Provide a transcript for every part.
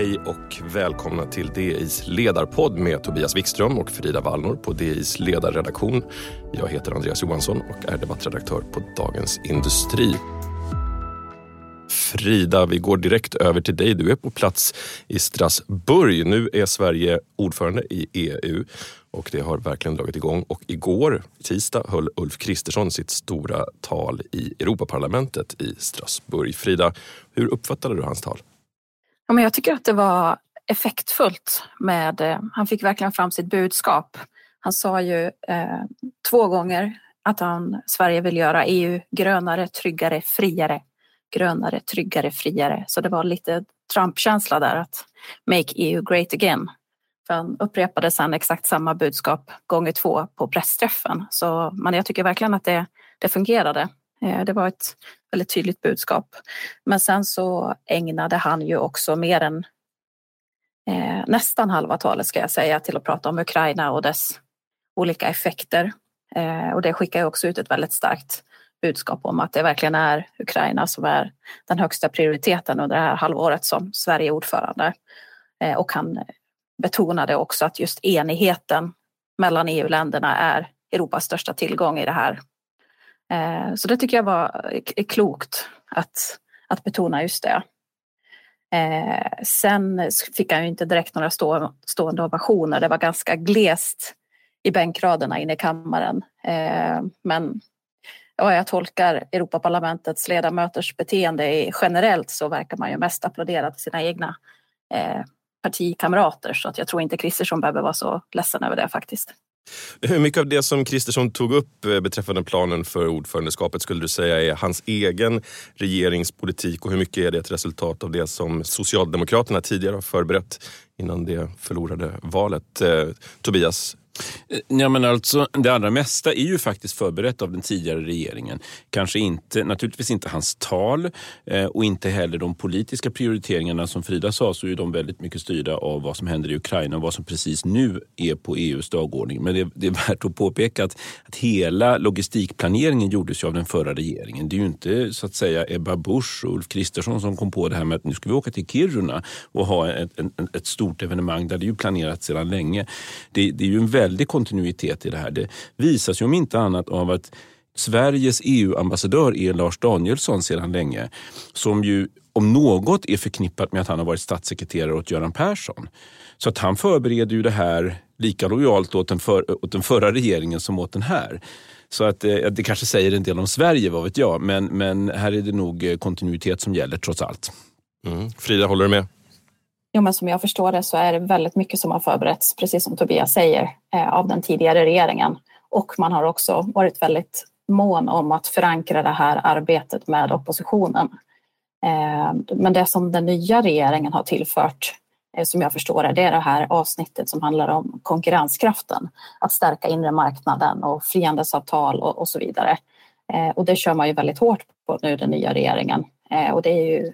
Hej och välkomna till DIs ledarpodd med Tobias Wikström och Frida Wallnor på DIs ledarredaktion. Jag heter Andreas Johansson och är debattredaktör på Dagens Industri. Frida, vi går direkt över till dig. Du är på plats i Strasbourg. Nu är Sverige ordförande i EU och det har verkligen dragit igång. Och igår, tisdag, höll Ulf Kristersson sitt stora tal i Europaparlamentet i Strasbourg. Frida, hur uppfattade du hans tal? Ja, men jag tycker att det var effektfullt. Med, eh, han fick verkligen fram sitt budskap. Han sa ju eh, två gånger att han, Sverige vill göra EU grönare, tryggare, friare. Grönare, tryggare, friare. Så det var lite Trump-känsla där att make EU great again. För han upprepade sen exakt samma budskap gånger två på pressträffen. Så, men jag tycker verkligen att det, det fungerade. Eh, det var ett väldigt tydligt budskap. Men sen så ägnade han ju också mer än eh, nästan halva talet ska jag säga till att prata om Ukraina och dess olika effekter. Eh, och det skickar ju också ut ett väldigt starkt budskap om att det verkligen är Ukraina som är den högsta prioriteten under det här halvåret som Sverige är ordförande. Eh, och han betonade också att just enigheten mellan EU-länderna är Europas största tillgång i det här Eh, så det tycker jag var klokt att, att betona just det. Eh, sen fick han ju inte direkt några stå, stående ovationer. Det var ganska glest i bänkraderna inne i kammaren. Eh, men ja, jag tolkar Europaparlamentets ledamöters beteende generellt så verkar man ju mest applådera till sina egna eh, partikamrater så att jag tror inte Kristersson behöver vara så ledsen över det faktiskt. Hur mycket av det som Kristersson tog upp eh, beträffande planen för ordförandeskapet skulle du säga är hans egen regeringspolitik och hur mycket är det ett resultat av det som Socialdemokraterna tidigare har förberett innan det förlorade valet? Eh, Tobias, Eh, ja, men alltså, det allra mesta är ju faktiskt förberett av den tidigare regeringen. Kanske inte, naturligtvis inte hans tal eh, och inte heller de politiska prioriteringarna. Som Frida sa så är de väldigt mycket styrda av vad som händer i Ukraina och vad som precis nu är på EUs dagordning. Men det, det är värt att påpeka att, att hela logistikplaneringen gjordes ju av den förra regeringen. Det är ju inte så att säga Ebba Busch och Ulf Kristersson som kom på det här med att nu ska vi åka till Kiruna och ha ett, ett, ett stort evenemang där det är ju planerat sedan länge. Det, det är ju en väldig kontinuitet i det här. Det visas ju om inte annat av att Sveriges EU-ambassadör är Lars Danielsson sedan länge. Som ju om något är förknippat med att han har varit statssekreterare åt Göran Persson. Så att han förbereder ju det här lika lojalt åt den, för, åt den förra regeringen som åt den här. Så att eh, det kanske säger en del om Sverige, vad vet jag. Men, men här är det nog eh, kontinuitet som gäller trots allt. Mm. Frida, håller du med? Jo, men som jag förstår det så är det väldigt mycket som har förberetts, precis som Tobias säger, eh, av den tidigare regeringen. Och man har också varit väldigt mån om att förankra det här arbetet med oppositionen. Eh, men det som den nya regeringen har tillfört, eh, som jag förstår det, det är det här avsnittet som handlar om konkurrenskraften. Att stärka inre marknaden och frihandelsavtal och, och så vidare. Och det kör man ju väldigt hårt på nu, den nya regeringen. Och det är ju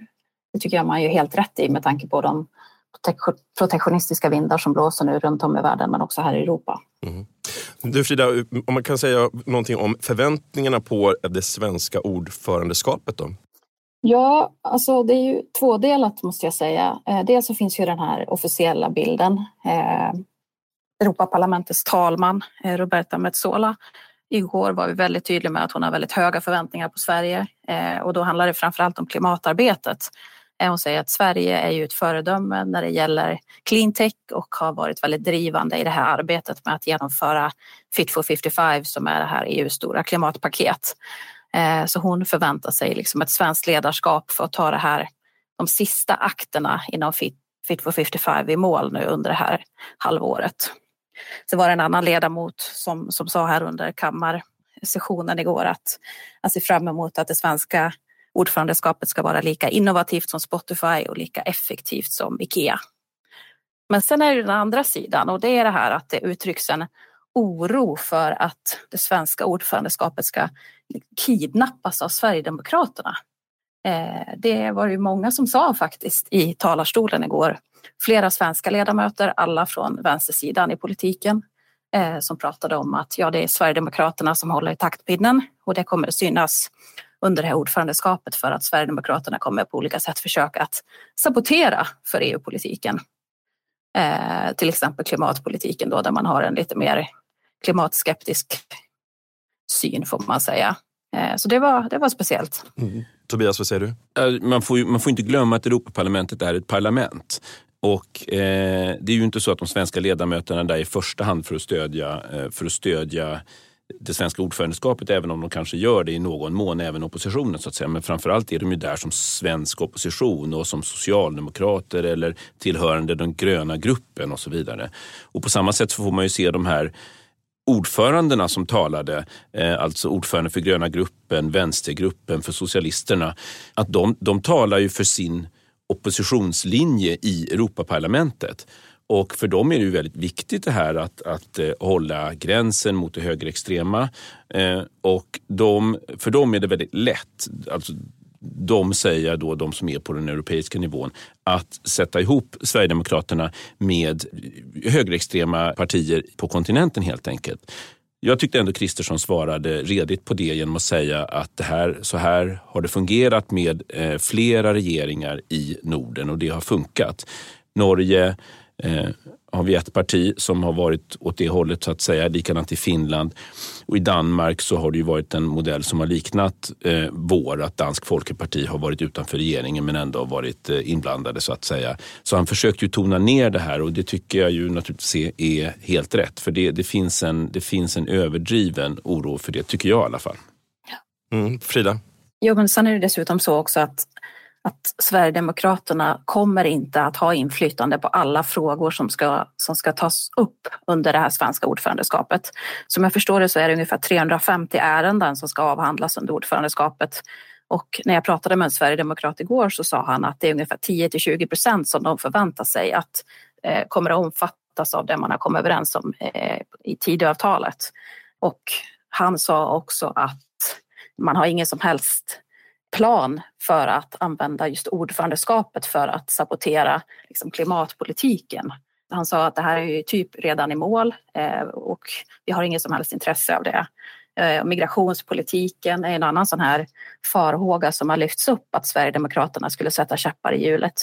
det tycker jag man är helt rätt i med tanke på de protektionistiska vindar som blåser nu runt om i världen men också här i Europa. Mm. Du Frida, om man kan säga någonting om förväntningarna på det svenska ordförandeskapet då? Ja, alltså det är ju tvådelat måste jag säga. Eh, dels så finns ju den här officiella bilden. Eh, Europaparlamentets talman eh, Roberta Metsola Igår var vi väldigt tydliga med att hon har väldigt höga förväntningar på Sverige och då handlar det framförallt om klimatarbetet. Eh, hon säger att Sverige är ju ett föredöme när det gäller cleantech och har varit väldigt drivande i det här arbetet med att genomföra Fit for 55 som är det här EUs stora klimatpaket. Eh, så hon förväntar sig liksom ett svenskt ledarskap för att ta det här, de sista akterna inom Fit, Fit for 55 i mål nu under det här halvåret. Så var det en annan ledamot som, som sa här under kammarsessionen igår att han ser fram emot att det svenska ordförandeskapet ska vara lika innovativt som Spotify och lika effektivt som Ikea. Men sen är det den andra sidan och det är det här att det uttrycks en oro för att det svenska ordförandeskapet ska kidnappas av Sverigedemokraterna. Eh, det var ju många som sa faktiskt i talarstolen igår. Flera svenska ledamöter, alla från vänstersidan i politiken, eh, som pratade om att ja, det är Sverigedemokraterna som håller i taktpinnen och det kommer att synas under det här ordförandeskapet för att Sverigedemokraterna kommer på olika sätt försöka att sabotera för EU-politiken. Eh, till exempel klimatpolitiken då, där man har en lite mer klimatskeptisk syn får man säga. Eh, så det var, det var speciellt. Mm. Tobias, vad säger du? Man får, man får inte glömma att Europaparlamentet är ett parlament. Och eh, Det är ju inte så att de svenska ledamöterna där i första hand för att stödja, eh, för att stödja det svenska ordförandeskapet, även om de kanske gör det i någon mån, även oppositionen. så att säga. Men framförallt är de ju där som svensk opposition och som socialdemokrater eller tillhörande den gröna gruppen och så vidare. Och På samma sätt så får man ju se de här ordförandena som talade, eh, alltså ordförande för gröna gruppen, vänstergruppen för socialisterna, att de, de talar ju för sin oppositionslinje i Europaparlamentet. Och för dem är det ju väldigt viktigt det här att, att eh, hålla gränsen mot det högerextrema. Eh, och de, för dem är det väldigt lätt, alltså de säger då, de som är på den europeiska nivån, att sätta ihop Sverigedemokraterna med högerextrema partier på kontinenten helt enkelt. Jag tyckte ändå Kristersson svarade redigt på det genom att säga att det här, så här har det fungerat med eh, flera regeringar i Norden och det har funkat. Norge, eh, har vi ett parti som har varit åt det hållet så att säga. Likadant i Finland. Och I Danmark så har det ju varit en modell som har liknat eh, vår. Att Dansk Folkeparti har varit utanför regeringen men ändå varit eh, inblandade så att säga. Så han försökte ju tona ner det här och det tycker jag ju naturligtvis är helt rätt. För det, det, finns, en, det finns en överdriven oro för det, tycker jag i alla fall. Mm, Frida? Jo, men sen är det dessutom så också att att Sverigedemokraterna kommer inte att ha inflytande på alla frågor som ska, som ska tas upp under det här svenska ordförandeskapet. Som jag förstår det så är det ungefär 350 ärenden som ska avhandlas under ordförandeskapet. Och när jag pratade med en sverigedemokrat igår så sa han att det är ungefär 10 till 20 procent som de förväntar sig att eh, kommer att omfattas av det man har kommit överens om eh, i Tidöavtalet. Och han sa också att man har ingen som helst plan för att använda just ordförandeskapet för att sabotera liksom, klimatpolitiken. Han sa att det här är ju typ redan i mål eh, och vi har inget som helst intresse av det. Eh, migrationspolitiken är en annan sån här farhåga som har lyfts upp att Sverigedemokraterna skulle sätta käppar i hjulet.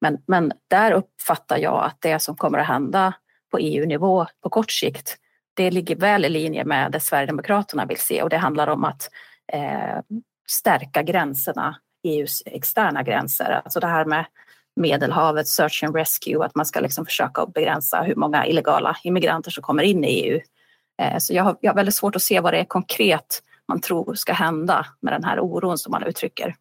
Men, men där uppfattar jag att det som kommer att hända på EU-nivå på kort sikt, det ligger väl i linje med det Sverigedemokraterna vill se och det handlar om att eh, stärka gränserna, EUs externa gränser. Alltså det här med Medelhavet, search and rescue, att man ska liksom försöka begränsa hur många illegala immigranter som kommer in i EU. Eh, så jag har, jag har väldigt svårt att se vad det är konkret man tror ska hända med den här oron som man uttrycker.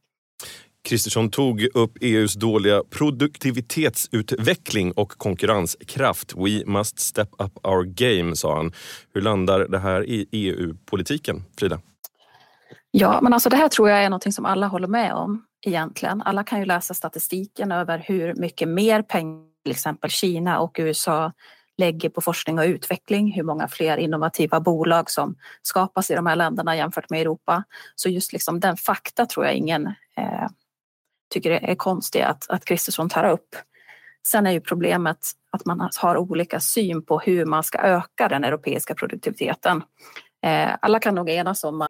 Kristersson tog upp EUs dåliga produktivitetsutveckling och konkurrenskraft. We must step up our game, sa han. Hur landar det här i EU-politiken, Frida? Ja, men alltså det här tror jag är något som alla håller med om egentligen. Alla kan ju läsa statistiken över hur mycket mer pengar till exempel Kina och USA lägger på forskning och utveckling, hur många fler innovativa bolag som skapas i de här länderna jämfört med Europa. Så just liksom den fakta tror jag ingen eh, tycker är konstig att, att Kristersson tar upp. Sen är ju problemet att man har olika syn på hur man ska öka den europeiska produktiviteten. Eh, alla kan nog enas om att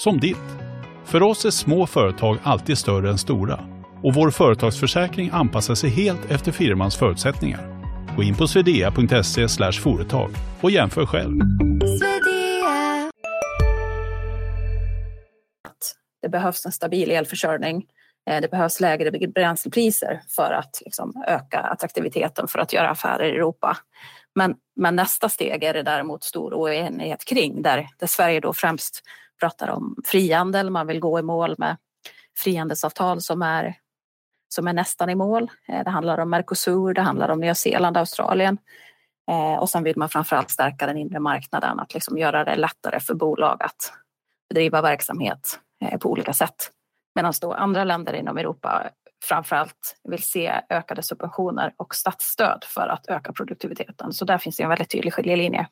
som ditt. För oss är små företag alltid större än stora och vår företagsförsäkring anpassar sig helt efter firmans förutsättningar. Gå in på swedea.se företag och jämför själv. Det behövs en stabil elförsörjning. Eh, det behövs lägre bränslepriser för att liksom öka attraktiviteten för att göra affärer i Europa. Men, men nästa steg är det däremot stor oenighet kring där, där Sverige då främst pratar om frihandel. Man vill gå i mål med frihandelsavtal som är som är nästan i mål. Eh, det handlar om Mercosur, det handlar om Nya Zeeland, Australien. Eh, och sen vill man framförallt stärka den inre marknaden, att liksom göra det lättare för bolag att bedriva verksamhet eh, på olika sätt. Medan då andra länder inom Europa framförallt vill se ökade subventioner och statsstöd för att öka produktiviteten. Så där finns det en väldigt tydlig skiljelinje.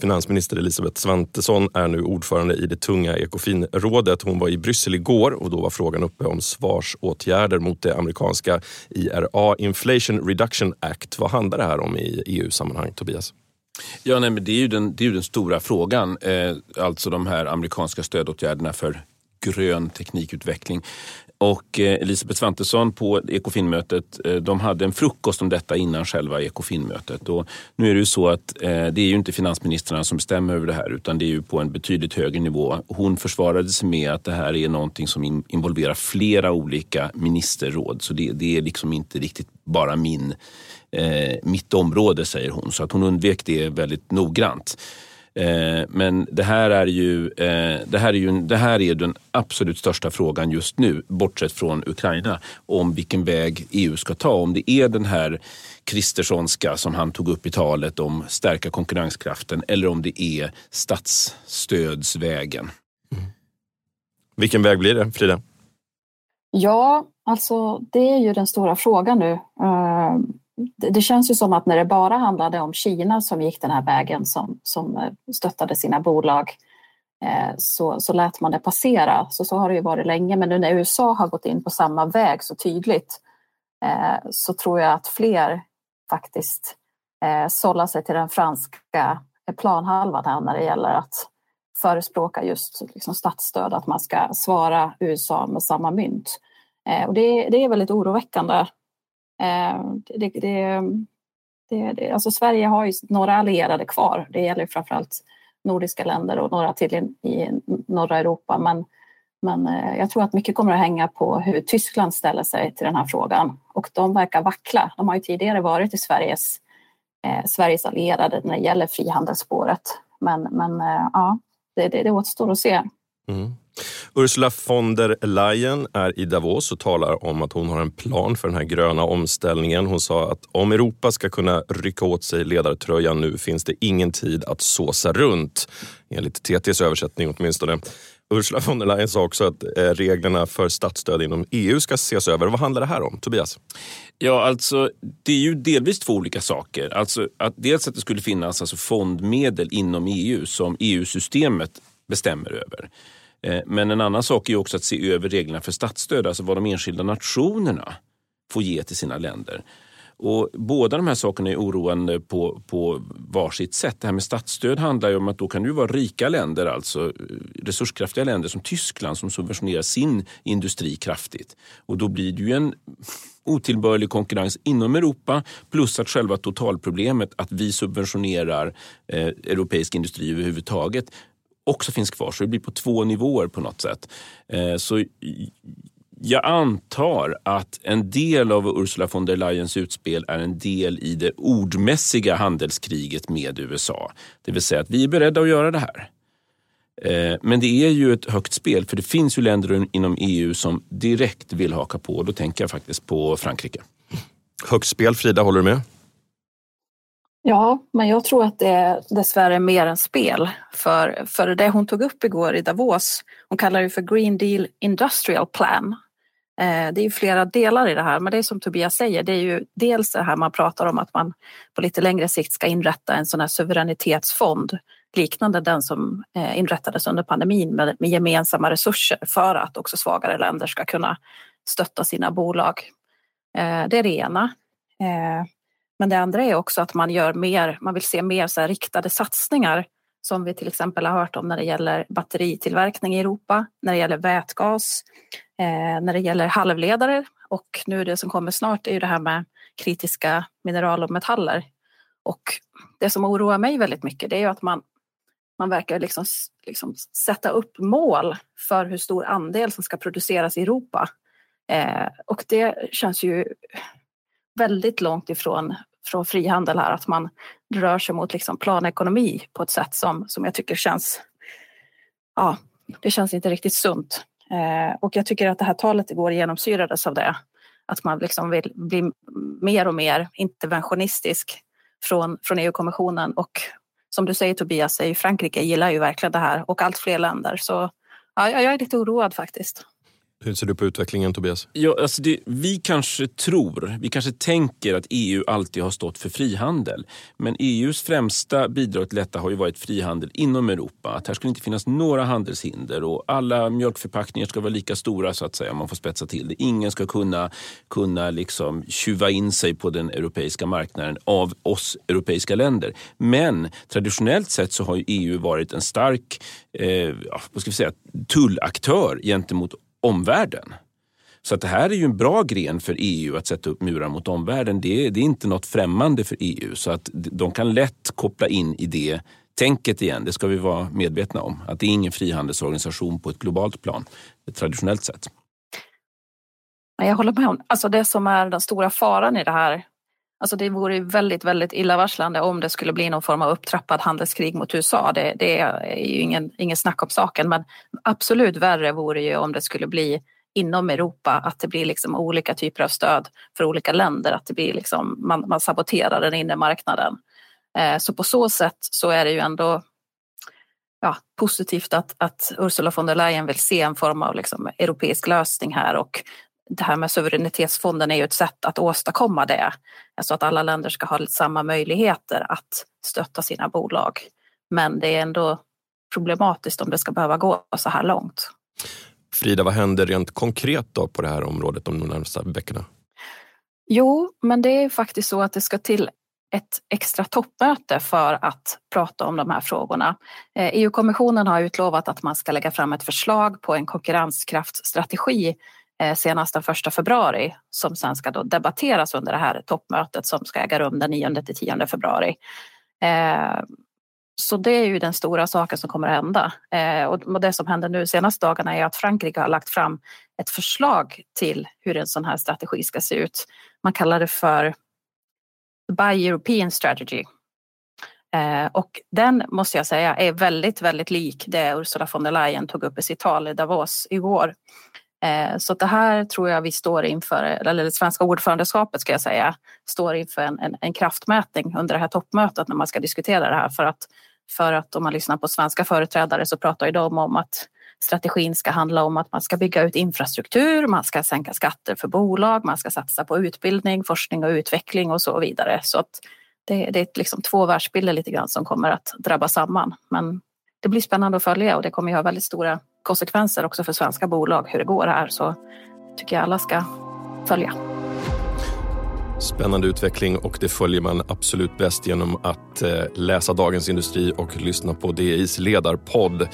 Finansminister Elisabeth Svantesson är nu ordförande i det tunga Ekofinrådet. Hon var i Bryssel igår och då var frågan uppe om svarsåtgärder mot det amerikanska IRA, Inflation Reduction Act. Vad handlar det här om i EU-sammanhang, Tobias? Ja, nej, men det är ju den, det är den stora frågan. Eh, alltså de här amerikanska stödåtgärderna för grön teknikutveckling. Och eh, Elisabeth Svantesson på Ekofinmötet, eh, de hade en frukost om detta innan själva Ekofinmötet. Och nu är det ju så att eh, det är ju inte finansministrarna som bestämmer över det här utan det är ju på en betydligt högre nivå. Hon försvarade sig med att det här är någonting som involverar flera olika ministerråd. Så det, det är liksom inte riktigt bara min, eh, mitt område, säger hon. Så att hon undvek det väldigt noggrant. Eh, men det här är ju, eh, det här är ju det här är den absolut största frågan just nu, bortsett från Ukraina, om vilken väg EU ska ta. Om det är den här Kristerssonska som han tog upp i talet om stärka konkurrenskraften eller om det är statsstödsvägen. Mm. Vilken väg blir det, Frida? Ja, alltså det är ju den stora frågan nu. Det känns ju som att när det bara handlade om Kina som gick den här vägen som, som eh, stöttade sina bolag eh, så, så lät man det passera. Så, så har det ju varit länge. Men nu när USA har gått in på samma väg så tydligt eh, så tror jag att fler faktiskt sållar sig till den franska planhalvan här när det gäller att förespråka just liksom statsstöd, att man ska svara USA med samma mynt. Och det, det är väldigt oroväckande Eh, det, det, det, alltså Sverige har ju några allierade kvar. Det gäller framförallt nordiska länder och några till i, i norra Europa. Men, men eh, jag tror att mycket kommer att hänga på hur Tyskland ställer sig till den här frågan. Och de verkar vackla. De har ju tidigare varit i Sveriges, eh, Sveriges allierade när det gäller frihandelsspåret. Men, men eh, ja, det, det, det återstår att se. Mm. Ursula von der Leyen är i Davos och talar om att hon har en plan för den här gröna omställningen. Hon sa att om Europa ska kunna rycka åt sig ledartröjan nu finns det ingen tid att såsa runt. Enligt TTs översättning åtminstone. Ursula von der Leyen sa också att eh, reglerna för statsstöd inom EU ska ses över. Vad handlar det här om, Tobias? Ja, alltså det är ju delvis två olika saker. Alltså att dels att det skulle finnas alltså, fondmedel inom EU som EU-systemet bestämmer över. Eh, men en annan sak är också att se över reglerna för statsstöd, alltså vad de enskilda nationerna får ge till sina länder. Och båda de här sakerna är oroande på, på varsitt sätt. Det här med statsstöd handlar ju om att då kan det vara rika länder, alltså eh, resurskraftiga länder som Tyskland som subventionerar sin industri kraftigt. Och då blir det ju en otillbörlig konkurrens inom Europa plus att själva totalproblemet att vi subventionerar eh, europeisk industri överhuvudtaget också finns kvar. Så det blir på två nivåer på något sätt. Eh, så jag antar att en del av Ursula von der Leyens utspel är en del i det ordmässiga handelskriget med USA. Det vill säga att vi är beredda att göra det här. Eh, men det är ju ett högt spel för det finns ju länder inom EU som direkt vill haka på. Då tänker jag faktiskt på Frankrike. Högt spel, Frida, håller du med? Ja, men jag tror att det är dessvärre mer än spel. För, för det hon tog upp igår i Davos, hon kallar det för Green Deal Industrial Plan. Eh, det är ju flera delar i det här, men det är som Tobias säger, det är ju dels det här man pratar om att man på lite längre sikt ska inrätta en sån här suveränitetsfond liknande den som eh, inrättades under pandemin med, med gemensamma resurser för att också svagare länder ska kunna stötta sina bolag. Eh, det är det ena. Men det andra är också att man gör mer, man vill se mer så riktade satsningar som vi till exempel har hört om när det gäller batteritillverkning i Europa, när det gäller vätgas, eh, när det gäller halvledare och nu det som kommer snart är ju det här med kritiska mineral och metaller. Och det som oroar mig väldigt mycket det är ju att man, man verkar liksom, liksom sätta upp mål för hur stor andel som ska produceras i Europa. Eh, och det känns ju väldigt långt ifrån från frihandel här, att man rör sig mot liksom planekonomi på ett sätt som, som jag tycker känns, ja, det känns inte riktigt sunt. Eh, och jag tycker att det här talet igår genomsyrades av det. att man liksom vill bli mer och mer interventionistisk från, från EU-kommissionen och som du säger Tobias, Frankrike gillar ju verkligen det här och allt fler länder. Så ja, jag är lite oroad faktiskt. Hur ser du på utvecklingen Tobias? Ja, alltså det, vi kanske tror, vi kanske tänker att EU alltid har stått för frihandel. Men EUs främsta bidrag till detta har ju varit frihandel inom Europa. Att här skulle inte finnas några handelshinder och alla mjölkförpackningar ska vara lika stora så att säga, om man får spetsa till det. Ingen ska kunna, kunna liksom tjuva in sig på den europeiska marknaden av oss europeiska länder. Men traditionellt sett så har ju EU varit en stark eh, vad ska vi säga, tullaktör gentemot omvärlden. Så att det här är ju en bra gren för EU att sätta upp murar mot omvärlden. Det är, det är inte något främmande för EU så att de kan lätt koppla in i det tänket igen. Det ska vi vara medvetna om. Att det är ingen frihandelsorganisation på ett globalt plan, traditionellt sett. Jag håller med om alltså det som är den stora faran i det här. Alltså det vore väldigt, väldigt illavarslande om det skulle bli någon form av upptrappad handelskrig mot USA. Det, det är ju ingen, ingen snack om saken, men absolut värre vore ju om det skulle bli inom Europa, att det blir liksom olika typer av stöd för olika länder, att det blir liksom, man, man saboterar den inre marknaden. Eh, så på så sätt så är det ju ändå ja, positivt att, att Ursula von der Leyen vill se en form av liksom europeisk lösning här och det här med suveränitetsfonden är ju ett sätt att åstadkomma det. Alltså att alla länder ska ha samma möjligheter att stötta sina bolag. Men det är ändå problematiskt om det ska behöva gå så här långt. Frida, vad händer rent konkret då på det här området de närmaste veckorna? Jo, men det är faktiskt så att det ska till ett extra toppmöte för att prata om de här frågorna. EU-kommissionen har utlovat att man ska lägga fram ett förslag på en konkurrenskraftstrategi Eh, Eh, senast den 1 februari som sen ska då debatteras under det här toppmötet som ska äga rum den 9 till 10 februari. Eh, så det är ju den stora saken som kommer att hända. Eh, och det som händer nu senaste dagarna är att Frankrike har lagt fram ett förslag till hur en sån här strategi ska se ut. Man kallar det för Buy European Strategy. Och den måste jag säga är väldigt, väldigt lik det Ursula von der Leyen tog upp i sitt tal i Davos igår. Eh, så det här tror jag vi står inför, eller det svenska ordförandeskapet ska jag säga, står inför en, en, en kraftmätning under det här toppmötet när man ska diskutera det här. För att, för att om man lyssnar på svenska företrädare så pratar ju de om att strategin ska handla om att man ska bygga ut infrastruktur, man ska sänka skatter för bolag, man ska satsa på utbildning, forskning och utveckling och så vidare. Så att det, det är liksom två världsbilder lite grann som kommer att drabba samman. Men det blir spännande att följa och det kommer ju ha väldigt stora konsekvenser också för svenska bolag hur det går här. Så tycker jag alla ska följa. Spännande utveckling och det följer man absolut bäst genom att eh, läsa Dagens Industri och lyssna på DIs ledarpodd.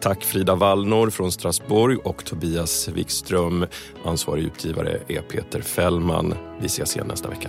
Tack Frida Wallnor från Strasbourg och Tobias Wikström. Ansvarig utgivare är Peter Fällman. Vi ses igen nästa vecka.